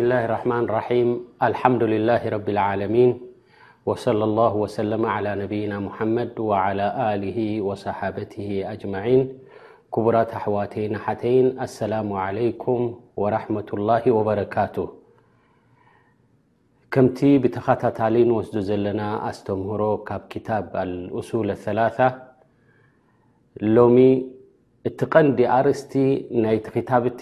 الرحمن الرحيم الحمدلله رب العلمين وصلى الله وسلم على نبين محمድ وعلى له وصحابته أجمعين كبራت ኣحوتي تይ السلم عليكم ورحمة الله وبركت كمቲ بتخታታل نوስد ዘلና ኣستمهሮ ካብ كتب الأسول الثلاثة ሎم እቲ ቀንዲ ኣርእስቲ ናይቲ ክታብቲ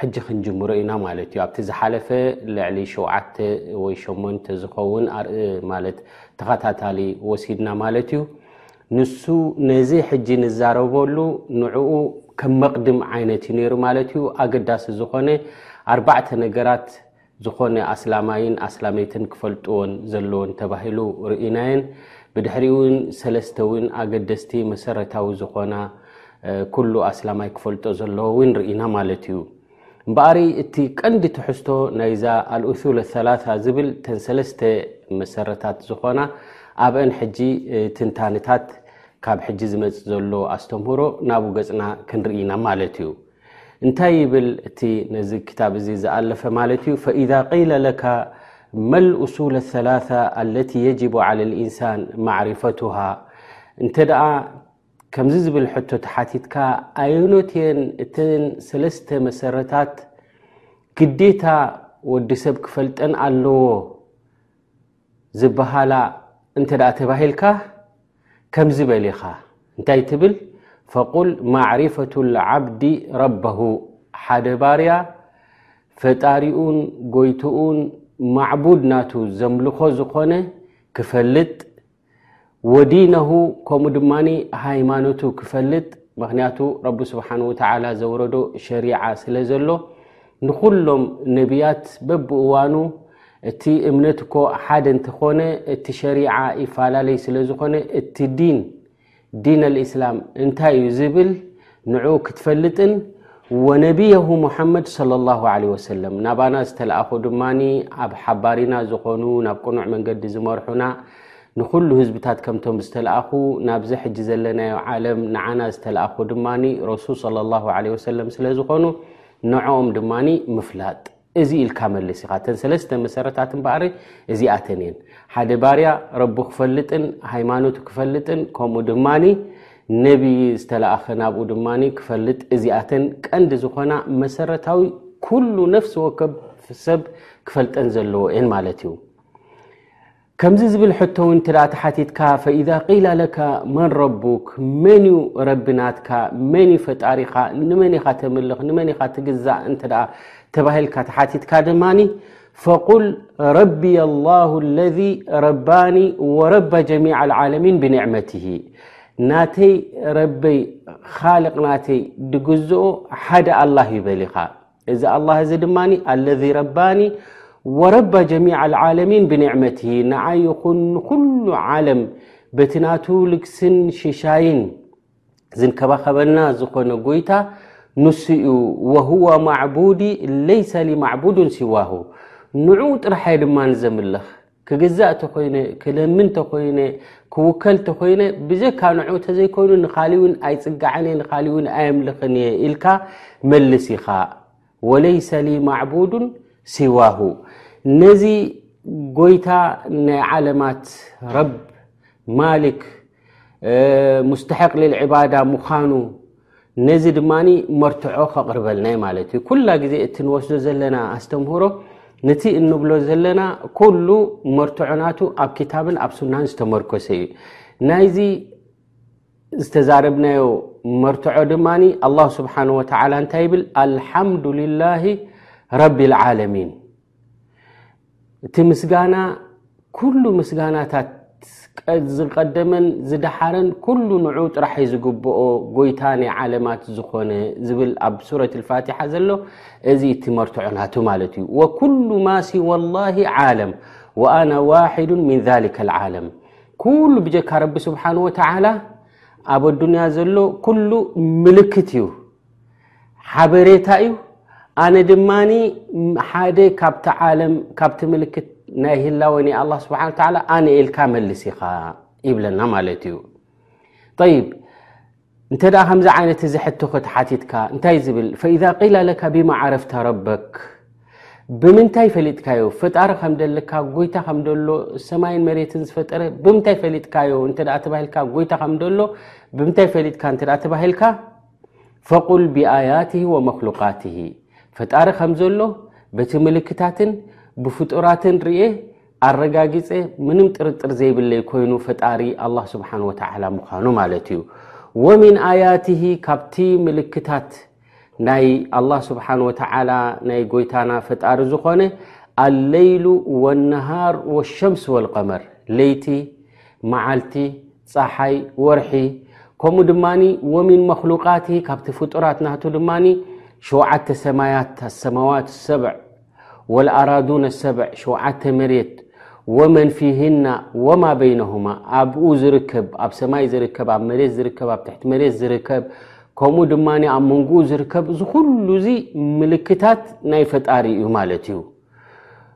ሕጂ ክንጅምሮ ኢና ማለት እዩ። ኣብቲ ዝሓለፈ ልዕሊ ሸውዓተ ወይ ሸሞንተ ዝኸውን ኣርኢ ማለት ተኸታታሊ ወሲድና ማለት እዩ። ንሱ ነዚ ሕጂ ንዛረበሉ ንዕኡ ከም መቕድም ዓይነት እዩ ነይሩ ማለት እዩ። ኣገዳሲ ዝኾነ ኣርባዕተ ነገራት ዝኾነ ኣስላማይን ኣስላመይትን ክፈልጥዎን ዘለዎን ተባሂሉ ርኢናየን። ብድሕሪኡን ሰለስተ እውን ኣገደስቲ መሰረታዊ ዝኾና ኩሉ ኣስላማይ ክፈልጦ ዘለዎ እውን ርኢና ማለት እዩ። እምበኣሪ እቲ ቀንዲ ትሕዝቶ ናይዛ ኣልኡሱል ኣሰላሳ ዝብል ተን ሰለስተ መሰረታት ዝኾና ኣብአን ሕጂ ትንታንታት ካብ ሕጂ ዝመፅ ዘሎ ኣስተምህሮ ናብኡ ገፅና ክንርኢ ኢና ማለት እዩ። እንታይ ይብል እቲ ነዚ ክታብ እዚ ዝኣለፈ ማለት እዩ ፈኢዛ ቂለ ለካ መል ሱል ሰላث ኣለቲ የጅቡ ዓለ ልእንሳን ማዕርፈትሃ እንተ ደኣ ከምዚ ዝብል ሕቶ ተሓቲትካ ኣየኖት እየን እተን ሰለስተ መሰረታት ግዴታ ወዲ ሰብ ክፈልጠን ኣለዎ ዝበሃላ እንተ ተባሂልካ ከምዚ በል ኢኻ እንታይ ትብል ፈቁል ማዕሪፈቱ ዓብዲ ረበሁ ሓደ ባርያ ፈጣሪኡን ጎይትኡን ማዕቡድ ናቱ ዘምልኾ ዝኾነ ክፈልጥ ወዲነሁ ከምኡ ድማ ሃይማኖቱ ክፈልጥ ምክንያቱ ረቢ ስብሓን ወተዓላ ዘውረዶ ሸሪዓ ስለ ዘሎ ንኩሎም ነቢያት በብእዋኑ እቲ እምነት እኮ ሓደ እንትኾነ እቲ ሸሪዓ ይፈላለይ ስለ ዝኾነ እቲ ዲን ዲን ኣልእስላም እንታይ እዩ ዝብል ንዑ ክትፈልጥን ወነብየሁ ሙሓመድ ሰለ ላሁ ዓለይሂ ወሰለም ናባና ዝተለኣኹ ድማ ኣብ ሓባሪና ዝኾኑ ናብ ቅኑዕ መንገዲ ዝመርሑና ንኹሉ ህዝብታት ከምቶም ዝተለኣኹ ናብዚ ሕጂ ዘለናዮ ዓለም ንዓና ዝተለኣኹ ድማ ረሱል ሰለ ላሁ ዓለይሂ ወሰለም ስለ ዝኾኑ ንዕኦም ድማ ምፍላጥ እዚ ኢልካ መልስ ኢኻ እተን ሰለስተ መሰረታት እምበኣር እዚኣተን እየን ሓደ ባርያ ረቢ ክፈልጥን ሃይማኖት ክፈልጥን ከምኡ ድማ ነቢ ዝተለኣኸ ናብኡ ድማ ክፈልጥ እዚኣተን ቀንዲ ዝኾና መሰረታዊ ኩሉ ነፍሲ ወከብ ሰብ ክፈልጠን ዘለዎ እየን ማለት እዩ ከምዚ ዝብል ሕቶ ውን እንተ ተሓቲትካ ፈኢዛ ቂላ ለካ መን ረቡክ መን ዩ ረቢ ናትካ መን ዩ ፈጣሪኻ ንመን ኢኻ ተምልኽ ንመን ኢኻ ትግዛእ እንተ ተባሂልካ ተሓቲትካ ድማኒ ፈቁል ረቢየ ላሁ ለذ ረባኒ ወረባ ጀሚዕ ዓለሚን ብንዕመት ናተይ ረበይ ካልቅ ናተይ ድግዝኦ ሓደ ኣላ ይበል ኢኻ እዚ ኣላህ እዚ ድማ ኣለዚ ረባኒ ወረባ ጀሚዕ ዓለሚን ብንዕመቲ ንዓይ ይኹን ንኩሉ ዓለም በቲ ናቱ ልግስን ሽሻይን ዝንከባኸበና ዝኾነ ጎይታ ንሱ እዩ ወህዋ ማዕቡዲ ለይሰ ማዕቡዱን ሲዋሁ ንዑ ጥራሐ ድማ ዘምልኽ ክግዛእ ተኮይነ ክለምን ተኮይነ ክውከል ተኮይነ ብዘካ ንዑ ተዘይኮይኑ ንካሊ ውን ኣይፅጋዕን እ ንካሊ ውን ኣየምልኽን እየ ኢልካ መልስ ኢኻ ወለይሰ ሊ ማዕቡዱን ሲዋሁ ነዚ ጎይታ ናይ ዓለማት ረብ ማሊክ ሙስተሕቅ ልልዕባዳ ምዃኑ ነዚ ድማ መርትዖ ከቕርበልናይ ማለት እዩ ኩላ ግዜ እቲ ንወስዶ ዘለና ኣስተምህሮ ነቲ እንብሎ ዘለና ኩሉ መርትዖናቱ ኣብ ክታብን ኣብ ሱናን ዝተመርኮሰ እዩ ናይዚ ዝተዛረብናዮ መርትዖ ድማ ኣላ ስብሓን ወተላ እንታይ ይብል ኣልሓምዱልላ ረቢ ልዓለሚን እቲ ምስጋና ኩሉ ምስጋናታት ዝቀደመን ዝደሓረን ኩሉ ንዑ ጥራሕ ዩ ዝግብኦ ጎይታ ናይ ዓለማት ዝኾነ ዝብል ኣብ ሱረት ፋትሓ ዘሎ እዚ እቲ መርትዖ ናቱ ማለት እዩ ወኩሉ ማ ሲዋ ላ ዓለም ወኣና ዋሕዱ ምን ሊከ ዓለም ኩሉ ብጀካ ረቢ ስብሓን ወተዓላ ኣብ ኣዱንያ ዘሎ ኩሉ ምልክት እዩ ሓበሬታ እዩ ኣነ ድማ ሓደ ካብቲ ዓለም ካብቲ ምልክት ናይ ህላወ ናይ ኣላ ስብሓ ላ ኣነ ኢልካ መልስ ኢኻ ይብለና ማለት እዩ ይብ እንተ ከምዚ ዓይነት እዚ ሕቶ ክትሓትትካ እንታይ ዝብል ፈኢዛ ቂላ ለካ ብማ ዓረፍታ ረበክ ብምንታይ ፈሊጥካዮ ፈጣሪ ከም ደለካ ጎይታ ከም ደሎ ሰማይን መሬትን ዝፈጠረ ብምንታይ ፈሊጥካዮ እተ ተባሂልካ ጎይታ ከም ደሎ ብምንታይ ፈሊጥካ እተ ተባሂልካ ፈቁል ብኣያት ወመክሉቃት ፈጣሪ ከም ዘሎ በቲ ምልክታትን ብፍጡራትን ርየ ኣረጋጊፀ ምንም ጥርጥር ዘይብለይ ኮይኑ ፈጣሪ ኣላ ስብሓን ወተዓላ ምዃኑ ማለት እዩ ወምን ኣያት ካብቲ ምልክታት ናይ ኣላ ስብሓን ወተዓላ ናይ ጎይታና ፈጣሪ ዝኾነ ኣለይሉ ወነሃር ወሸምስ ወልቀመር ለይቲ መዓልቲ ጸሓይ ወርሒ ከምኡ ድማ ወሚን መክሉቃት ካብቲ ፍጡራት ናቱ ድማ ሸውዓተ ሰማያት ኣሰማዋት ሰብዕ ወልኣራዱን ኣሰብዕ ሸውዓተ መሬት ወመን ፊህና ወማ በይነሁማ ኣብኡ ዝርከብ ኣብ ሰማይ ዝርከብ ኣብ መሬት ዝርከብ ኣብ ትሕቲ መሬት ዝርከብ ከምኡ ድማ ኣብ መንግኡ ዝርከብ ዝኩሉ እዚ ምልክታት ናይ ፈጣሪ እዩ ማለት እዩ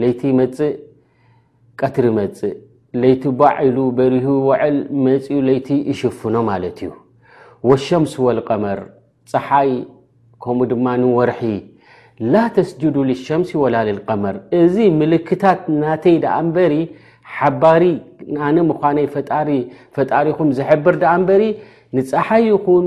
ለይቲ ይመፅእ ቀትሪ መፅእ ለይቲ ባዕ ኢሉ በሪሁ ይወዕል መፅኡ ለይቲ ይሽፍኖ ማለት እዩ ወሸምስ ወልቀመር ፀሓይ ከምኡ ድማ ንወርሒ ላ ተስጅዱ ልሸምሲ ወላ ልልቀመር እዚ ምልክታት ናተይ ደኣ እንበሪ ሓባሪ ኣነ ምኳነይ ፈጣሪኹም ዝሕብር ደኣ እንበሪ ንፀሓይ ይኹን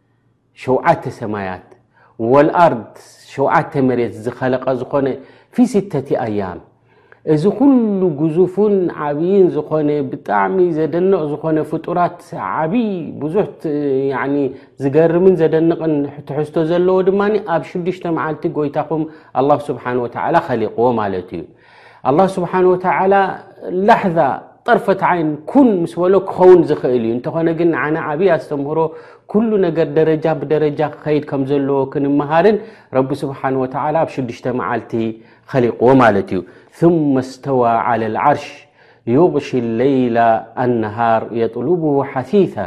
ሸውዓተ ሰማያት ወልኣርድ ሸውዓተ መሬት ዝኸለቐ ዝኾነ ፊሲተቲ ኣያም እዚ ኩሉ ግዙፉን ዓብይን ዝኾነ ብጣዕሚ ዘደንቕ ዝኾነ ፍጡራት ዓብይ ብዙሕ ዝገርምን ዘደንቕን ትሕዝቶ ዘለዎ ድማ ኣብ ሽዱሽተ መዓልቲ ጎይታኹም ኣላ ስብሓን ወተዓላ ኸሊቕዎ ማለት እዩ ኣላህ ስብሓን ወተዓላ ላሕዛ ጠርፈት ዓይን ኩን ምስ በሎ ክኸውን ዝኽእል እዩ እንተኾነ ግን ንዓና ዓብ ኣስተምህሮ ኩሉ ነገር ደረጃ ብደረጃ ክኸይድ ከም ዘለዎ ክንመሃርን ረቢ ስብሓን ወተዓላ ኣብ ሽዱሽተ መዓልቲ ኸሊቕዎ ማለት እዩ ثመ ስተዋ ዓለ ልዓርሽ ዩغሽ ለይላ ኣነሃር የጥሉቡ ሓሲታ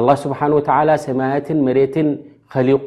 ኣላ ስብሓን ወተዓላ ሰማያትን መሬትን ኸሊቑ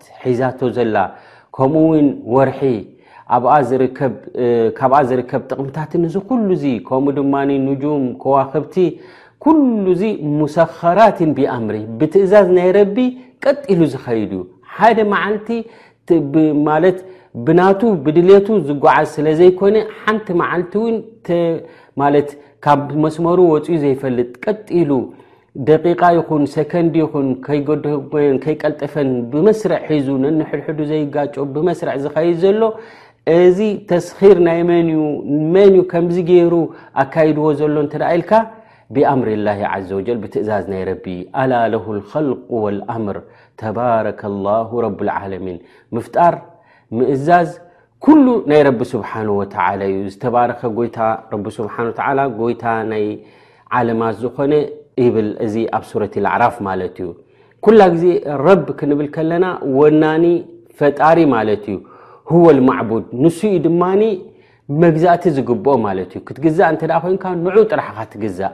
ሒዛቶ ዘላ ከምኡ ውን ወርሒ ካብኣ ዝርከብ ጥቕምታት እዚ ኩሉ ዙ ከምኡ ድማ ንጁም ከዋክብቲ ኩሉ ዙ ሙሰኸራት ብኣምሪ ብትእዛዝ ናይ ረቢ ቀጥ ኢሉ ዝኸይድ እዩ ሓደ መዓልቲ ማለት ብናቱ ብድሌቱ ዝጓዓዝ ስለ ዘይኮነ ሓንቲ መዓልቲ ውን ማለት ካብ መስመሩ ወፅኡ ዘይፈልጥ ቀጥ ኢሉ ደቂቃ ይኹን ሰከንድ ይኹን ከይገድህጎየን ከይቀልጠፈን ብመስርዕ ሒዙ ነንሕድሕዱ ዘይጋጮ ብመስርዕ ዝኸይድ ዘሎ እዚ ተስኺር ናይ መን ዩ መን ዩ ከምዚ ገይሩ ኣካይድዎ ዘሎ እንተ ኢልካ ብኣምር ላ ዘ ወጀል ብትእዛዝ ናይ ረቢ ኣላ ለ ኸልቁ ወልኣምር ተባረከ ላሁ ረብዓለሚን ምፍጣር ምእዛዝ ኩሉ ናይ ረቢ ስብሓን ወተላ እዩ ዝተባረኸ ጎይታ ረቢ ስብሓን ወተላ ጎይታ ናይ ዓለማት ዝኾነ ይብል እዚ ኣብ ሱረት ላዕራፍ ማለት እዩ ኩላ ግዜ ረብ ክንብል ከለና ወናኒ ፈጣሪ ማለት እዩ ህወ ልማዕቡድ ንሱ ዩ ድማ መግዛእቲ ዝግብኦ ማለት እዩ ክትግዛእ እንተ ኮይንካ ንዑ ጥራሕካ ትግዛእ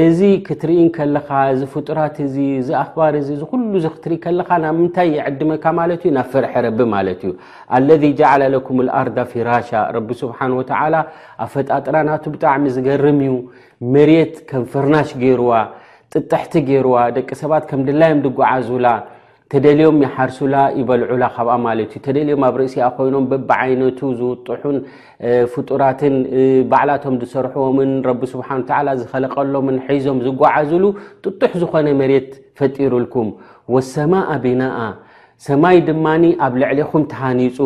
እዚ ክትርኢ ከለኻ እዚ ፍጡራት እዚ እዚ ኣኽባር እዚ እዚ ኩሉ እዚ ክትርኢ ከለኻ ናብ ምንታይ ይዕድመካ ማለት እዩ ናብ ፍርሒ ረቢ ማለት እዩ ኣለذ ጀዓለ ለኩም ልኣርዳ ፊራሻ ረቢ ስብሓን ወተዓላ ኣፈጣጥራ ናቱ ብጣዕሚ ዝገርም እዩ መሬት ከም ፍርናሽ ገይርዋ ጥጥሕቲ ገይርዋ ደቂ ሰባት ከም ድላዮም ድጓዓዙላ ተደልዮም ይሓርሱላ ይበልዑላ ካብኣ ማለት እዩ ተደልዮም ኣብ ርእሲኣ ኮይኖም በብዓይነቱ ዝውጥሑን ፍጡራትን ባዕላቶም ዝሰርሕዎምን ረቢ ስብሓን ተላ ዝኸለቀሎምን ሒዞም ዝጓዓዝሉ ጥጡሕ ዝኾነ መሬት ፈጢሩልኩም ወሰማኣ ቢናኣ ሰማይ ድማ ኣብ ልዕሊኹም ተሃኒፁ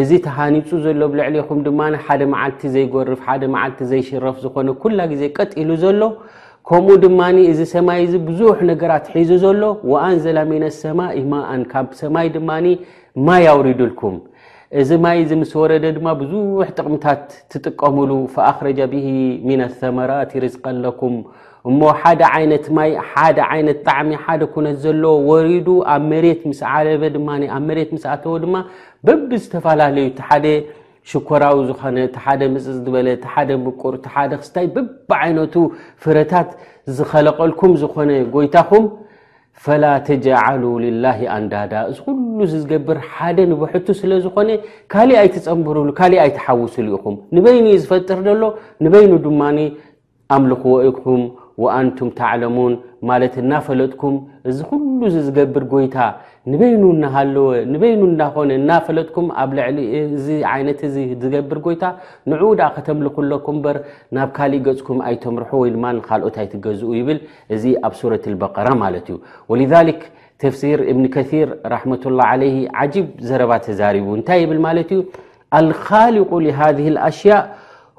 እዚ ተሃኒፁ ዘሎ ብ ልዕሊኹም ድማ ሓደ መዓልቲ ዘይጎርፍ ሓደ መዓልቲ ዘይሽረፍ ዝኾነ ኩላ ግዜ ቀጢሉ ዘሎ ከምኡ ድማ እዚ ሰማይ እዚ ብዙሕ ነገራት ሒዙ ዘሎ ወኣንዘላ ሚነ ሰማኢ ማኣን ካብ ሰማይ ድማ ማይ ኣውሪድልኩም እዚ ማይ እዚ ምስ ወረደ ድማ ብዙሕ ጥቕምታት ትጥቀምሉ ፈኣክረጃ ብ ምና ተመራት ርዝቀ ኣለኩም እሞ ሓደ ዓይነት ማይ ሓደ ዓይነት ጣዕሚ ሓደ ኩነት ዘሎ ወሪዱ ኣብ መሬት ምስ ዓረበ ድማ ኣብ መሬት ምስ ኣተወ ድማ በብ ዝተፈላለዩ ሓደ ሽኮራዊ ዝኾነ እቲ ሓደ ምፅፅ ዝበለ እቲ ሓደ ምቁር እቲ ሓደ ክስታይ ብብዓይነቱ ፍረታት ዝኸለቐልኩም ዝኾነ ጎይታኹም ፈላ ተጃዓሉ ልላሂ ኣንዳዳ እዚ ኩሉ እዚ ዝገብር ሓደ ንብሕቱ ስለ ዝኾነ ካሊእ ኣይትፀንብርሉ ካሊእ ኣይትሓውስሉ ኢኹም ንበይኑ እዩ ዝፈጥር ዘሎ ንበይኑ ድማ ኣምልኽዎ ኢኹም ወኣንቱም ተዕለሙን ማለት እናፈለጥኩም እዚ ኩሉ እዚ ዝገብር ጎይታ ንበይኑ እናሃለወ ንበይኑ እናኾነ እናፈለጥኩም ኣብ ልዕሊ እዚ ዓይነት እዚ ዝገብር ጎይታ ንዕኡ ድኣ ከተምልኹ ኣለኩም እምበር ናብ ካሊእ ገፅኩም ኣይተምርሑ ወይ ድማ ንካልኦት ኣይትገዝኡ ይብል እዚ ኣብ ሱረት ልበቀራ ማለት እዩ ወልዛሊክ ተፍሲር እብኒ ከር ራሕመቱላ ዓለይሂ ዓጂብ ዘረባ ተዛሪቡ እንታይ ይብል ማለት እዩ ኣልካሊቁ ሃذ ኣሽያ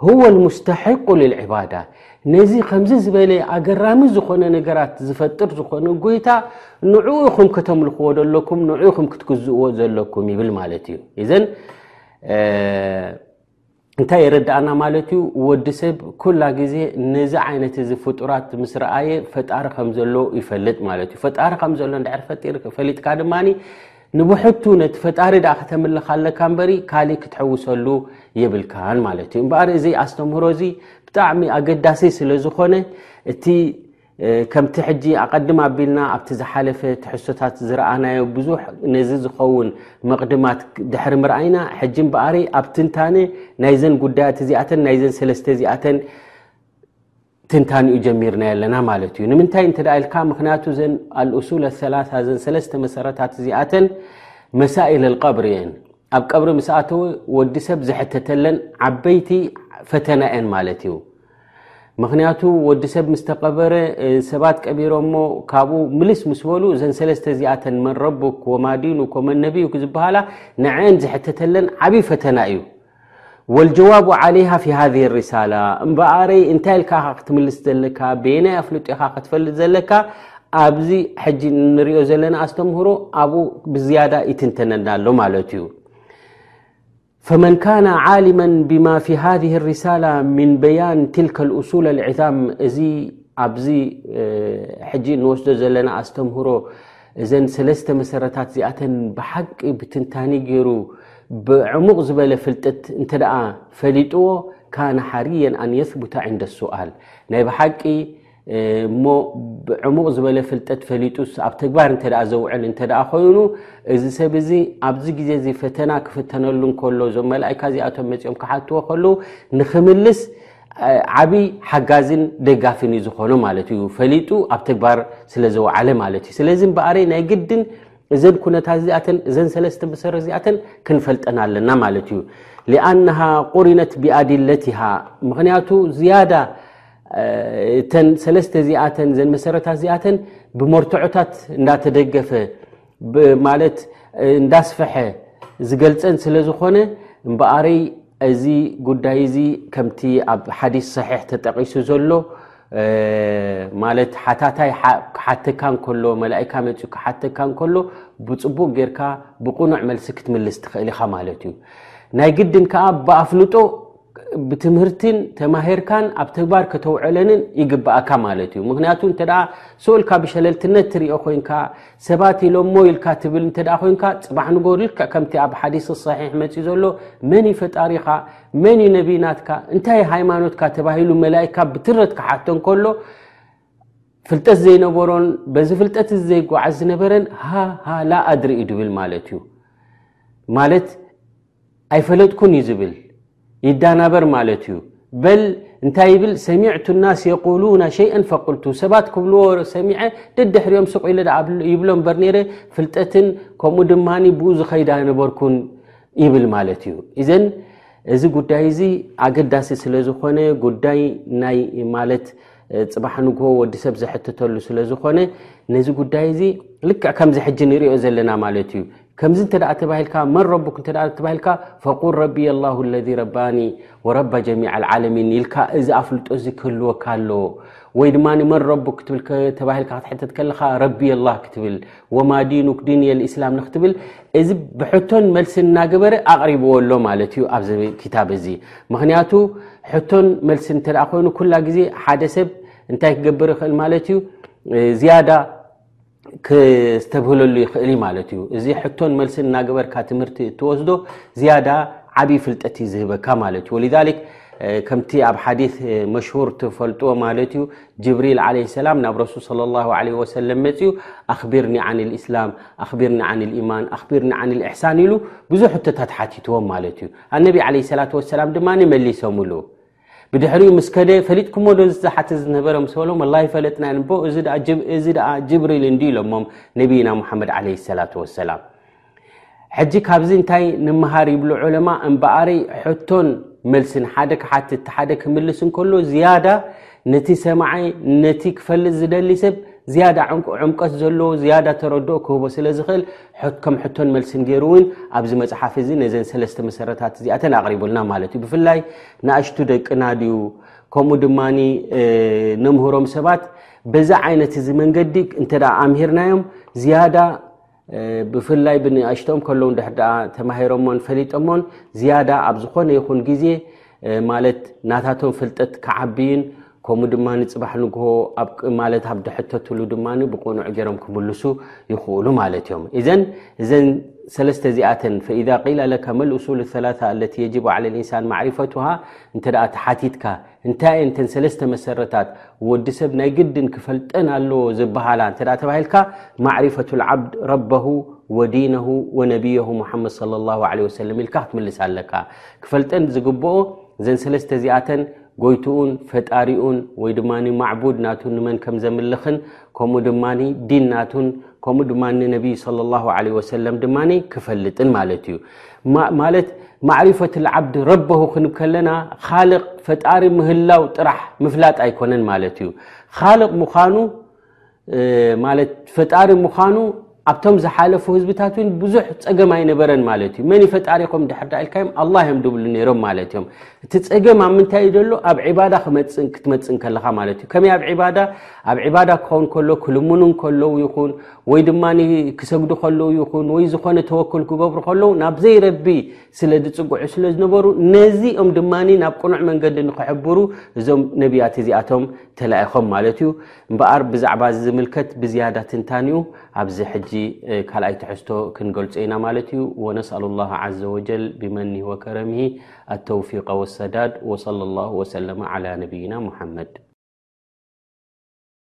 ሁወ ሙስተሕق ልባዳ ነዚ ከምዚ ዝበለ ኣገራሚ ዝኾነ ነገራት ዝፈጥር ዝኾነ ጎይታ ንኡ ኹም ከተምልኽዎ ዘለኩም ን ኹም ክትግዝእዎ ዘለኩም ይብል ማለት እዩ እዘን እንታይ የረዳእና ማለት እዩ ወዲ ሰብ ኩላ ግዜ ነዚ ዓይነት እዚ ፍጡራት ምስ ረኣየ ፈጣሪ ከም ዘሎ ይፈልጥ ማለት እዩ ፈጣሪ ከም ዘሎ ድ ፈጢር ፈሊጥካ ድማ ንብሕቱ ነቲ ፈጣሪ ድኣ ክተምልኽ ኣለካ እምበሪ ካልእ ክትሕውሰሉ የብልካን ማለት እዩ እምበኣር እዚ ኣስተምህሮ እዚ ብጣዕሚ ኣገዳሲ ስለ ዝኾነ እቲ ከምቲ ሕጂ ኣቐድም ኣቢልና ኣብቲ ዝሓለፈ ትሕሶታት ዝረኣናዮ ብዙሕ ነዚ ዝኸውን መቕድማት ድሕሪ ምርኣይና ሕጂ እምበኣሪ ኣብ ትንታነ ናይዘን ጉዳያት እዚኣተን ናይዘን ሰለስተ እዚኣተን ትንታኒኡ ጀሚርናዮ ኣለና ማለት እዩ ንምንታይ እንተ ኢልካ ምክንያቱ ዘን ኣልእሱለ ሰላ ዘን ሰለስተ መሰረታት እዚኣተን መሳኢል ልቀብሪ እየን ኣብ ቀብሪ ምስኣተወ ወዲ ሰብ ዝሕተተለን ዓበይቲ ፈተና እየን ማለት እዩ ምክንያቱ ወዲ ሰብ ምስ ተቀበረ ሰባት ቀቢሮ ሞ ካብኡ ምልስ ምስ በሉ ዘን ሰለስተ እዚኣተን መን ረቡክ ወማዲኑ ኮመነብዩክ ዝበሃላ ንዐን ዝሕተተለን ዓብይ ፈተና እዩ ወልጀዋቡ ዓለይሃ ፊ ሃዚህ ሪሳላ እምበኣረይ እንታይ ኢልካ ኢኻ ክትምልስ ዘለካ በየናይ ኣፍልጦ ኢኻ ክትፈልጥ ዘለካ ኣብዚ ሕጂ ንሪኦ ዘለና ኣስተምህሮ ኣብኡ ብዝያዳ ይትንተነና ኣሎ ማለት እዩ ፈመን ካነ ዓሊመ ብማ ፊ ሃذ ሪሳላ ምን በያን ትልከ ሱል ልዕዛም እዚ ኣብዚ ሕጂ ንወስዶ ዘለና ኣስተምህሮ እዘን ሰለስተ መሰረታት እዚኣተን ብሓቂ ብትንታኒ ገይሩ ብዕሙቕ ዝበለ ፍልጥት እንተ ደኣ ፈሊጥዎ ካነ ሓርየን ኣን የስቡታ ዕንደ ሱኣል ናይ ብሓቂ እሞ ዕሙቕ ዝበለ ፍልጠት ፈሊጡስ ኣብ ተግባር እንተ ዘውዕል እንተ ኮይኑ እዚ ሰብ እዚ ኣብዚ ግዜ እዚ ፈተና ክፍተነሉ ከሎ እዞም መላእካ እዚኣቶም መፅኦም ክሓትዎ ከሉ ንክምልስ ዓብይ ሓጋዝን ደጋፍን እዩ ዝኾኖ ማለት እዩ ፈሊጡ ኣብ ተግባር ስለ ዘውዓለ ማለት እዩ ስለዚ እምበኣረይ ናይ ግድን እዘን ኩነታት እዚኣተን እዘን ሰለስተ መሰረ እዚኣተን ክንፈልጠን ኣለና ማለት እዩ ሊኣናሃ ቁሪነት ብኣዲለትሃ ምክንያቱ ዝያዳ እተን ሰለስተ እዚኣተን እዘን መሰረታት እዚኣተን ብመርትዖታት እንዳተደገፈ ማለት እንዳስፈሐ ዝገልፀን ስለ ዝኾነ እምበኣረይ እዚ ጉዳይ እዚ ከምቲ ኣብ ሓዲስ ሰሒሕ ተጠቂሱ ዘሎ ማለት ሓታታይ ክሓተካ እንከሎ መላእካ መፅኡ ክሓተካ እንከሎ ብፅቡቅ ጌርካ ብቕኑዕ መልሲ ክትምልስ ትኽእል ኢኻ ማለት እዩ ናይ ግድን ከዓ ብኣፍልጦ ብትምህርትን ተማሂርካን ኣብ ተግባር ከተውዕለንን ይግብኣካ ማለት እዩ ምክንያቱ እተ ሰኡልካ ብሸለልትነት ትርኦ ኮንካ ሰባት ኢሎሞ ኢልካ ትብል እተ ኮንካ ፅባሕ ንጎ ልክ ከምቲ ኣብ ሓዲስ ሰሒሕ መፅ ዘሎ መን ዩ ፈጣሪካ መን ዩ ነብናትካ እንታይ ሃይማኖትካ ተባሂሉ መላይካ ብትረት ክሓቶ ከሎ ፍልጠት ዘይነበሮን በዚ ፍልጠት ዘይጓዓዝ ዝነበረን ሃሃላ ኣድሪእዩ ድብል ማለት እዩ ማለት ኣይፈለጥኩን እዩ ዝብል ይዳናበር ማለት እዩ በል እንታይ ይብል ሰሚዕቱ ናስ የቁሉና ሸይአ ፈቁልቱ ሰባት ክብልዎ ሰሚዐ ደድሕርኦም ስቁ ኢለ ይብሎ በር ነረ ፍልጠትን ከምኡ ድማ ብኡ ዝኸይዳ ነበርኩን ይብል ማለት እዩ እዘን እዚ ጉዳይ እዚ ኣገዳሲ ስለ ዝኾነ ጉዳይ ናይ ማለት ፅባሕ ንግ ወዲ ሰብ ዘሕትተሉ ስለ ዝኾነ ነዚ ጉዳይ እዚ ልክዕ ከምዚ ሕጂ ንሪኦ ዘለና ማለት እዩ ከምዚ እንተ ተባሂልካ መን ረቡክ እተ ተባሂልካ ፈቁል ረቢየ ላሁ ለذ ረባኒ ወረባ ጀሚዕ ዓለሚን ኢልካ እዚ ኣፍልጦ እዚ ክህልወካ ኣሎ ወይ ድማ መን ረቡክ ክትብል ተባሂልካ ክትሕተት ከለካ ረቢየ ላ ክትብል ወማ ዲኑክ ዲን የልእስላም ንክትብል እዚ ብሕቶን መልሲ እናገበረ ኣቕሪብዎ ኣሎ ማለት እዩ ኣብዚ ክታብ እዚ ምክንያቱ ሕቶን መልሲ እንተ ኮይኑ ኩላ ግዜ ሓደ ሰብ እንታይ ክገብር ይኽእል ማለት እዩ ዝያዳ ክስተብህለሉ ይኽእል እዩ ማለት እዩ እዚ ሕቶን መልሲ እናገበርካ ትምህርቲ እትወስዶ ዝያዳ ዓብይ ፍልጠት እዩ ዝህበካ ማለት እዩ ወሊዛሊክ ከምቲ ኣብ ሓዲ መሽሁር ትፈልጥዎ ማለት እዩ ጅብሪል ዓለ ሰላም ናብ ረሱል ስለ ላሁ ለ ወሰለም መፅኡ ኣኽቢርኒ ዓን ልእስላም ኣኽቢርኒ ዓን ልኢማን ኣኽቢርኒ ዓን ልእሕሳን ኢሉ ብዙሕ ሕቶታት ሓቲትዎም ማለት እዩ ኣነቢ ዓለ ሰላት ወሰላም ድማ መሊሶምሉ ብድሕሪኡ ምስ ከደ ፈሊጥኩሞ ዶ ዝሓት ዝነበረ ምስ በሎም ላ ይፈለጥና ን እዚ ኣ ጅብሪል እንዲ ኢሎሞም ነብይና ሙሓመድ ለ ሰላት ወሰላም ሕጂ ካብዚ እንታይ ንመሃር ይብሉ ዑለማ እምበኣረይ ሕቶን መልስን ሓደ ክሓትት ሓደ ክምልስ እንከሎ ዝያዳ ነቲ ሰማዐ ነቲ ክፈልጥ ዝደሊ ሰብ ዝያዳ ዕምቀት ዘለዎ ዝያዳ ተረድኦ ክህቦ ስለ ዝኽእል ከም ሕቶን መልስን ገይሩ እውን ኣብዚ መፅሓፍ እዚ ነዘን ሰለስተ መሰረታት እዚኣተን ኣቕሪቡልና ማለት እዩ ብፍላይ ንኣሽቱ ደቅና ድዩ ከምኡ ድማ ነምህሮም ሰባት በዚ ዓይነት እዚ መንገዲ እንተ ኣምሂርናዮም ዝያዳ ብፍላይ ብንኣሽቶኦም ከለዉ ድሕር ተማሂሮሞን ፈሊጠሞን ዝያዳ ኣብ ዝኾነ ይኹን ግዜ ማለት ናታቶም ፍልጠት ክዓብይን ከምኡ ድማ ንፅባሕ ንግሆ ማለት ኣብ ድሕተትሉ ድማ ብቆኑዕ ገይሮም ክምልሱ ይኽእሉ ማለት እዮም እዘን እዘን ሰለስተ እዚኣተን ፈኢዛ ቂላ ለካ መልእሱል ሰላ ኣለቲ የጅቡ ዓለ ልእንሳን ማዕሪፈትሃ እንተ ደኣ ተሓቲትካ እንታይ እየ እንተን ሰለስተ መሰረታት ወዲ ሰብ ናይ ግድን ክፈልጠን ኣለዎ ዝበሃላ እንተ ተባሂልካ ማዕሪፈት ልዓብድ ረበሁ ወዲነሁ ወነብየሁ ሙሓመድ ለ ላ ለ ወሰለም ኢልካ ክትምልስ ኣለካ ክፈልጠን ዝግብኦ እዘን ሰለስተ እዚኣተን ጎይትኡን ፈጣሪኡን ወይ ድማ ማዕቡድ ናቱ ንመን ከም ዘምልኽን ከምኡ ድማ ዲን ናቱን ከምኡ ድማ ነቢይ ለ ላ ለ ወሰለም ድማ ክፈልጥን ማለት እዩ ማለት ማዕሪፈት ልዓብዲ ረበሁ ክንብ ከለና ካልቅ ፈጣሪ ምህላው ጥራሕ ምፍላጥ ኣይኮነን ማለት እዩ ካልቅ ምዃኑ ማለት ፈጣሪ ምዃኑ ኣብቶም ዝሓለፉ ህዝብታት ን ብዙሕ ፀገም ኣይነበረን ማለት እዩ መን ፈጣሪኹም ድሕር ኢልካዮም ኣላ እዮም ድብሉ ነይሮም ማለት እዮም እቲ ፀገም ኣብ ምንታይ እዩ ዘሎ ኣብ ዕባዳ ክትመፅእ ከለኻ ማለት እዩ ከመይ ኣብ ባዳ ኣብ ዕባዳ ክኸውን ከሎ ክልምኑ ከለዉ ይኹን ወይ ድማ ክሰግዱ ከለዉ ይኹን ወይ ዝኾነ ተወክል ክገብሩ ከለዉ ናብ ዘይረቢ ስለ ዝፅግዑ ስለ ዝነበሩ ነዚ ኦም ድማ ናብ ቅኑዕ መንገዲ ንክሕብሩ እዞም ነቢያት እዚኣቶም ተላኢኾም ማለት እዩ እምበኣር ብዛዕባ እዚ ዝምልከት ብዝያዳ ትንታኒኡ ኣብዚ ሕጂ ካልኣይ ትሕዝቶ ክንገልጾ ኢና ማለት እዩ ወነስኣሉ ላህ ዘ ወጀል ብመኒህ ወከረምሂ ኣተውፊቀ ወሰዳድ ወሰለ ላሁ ወሰለማ ዓላ ነብይና ሙሓመድ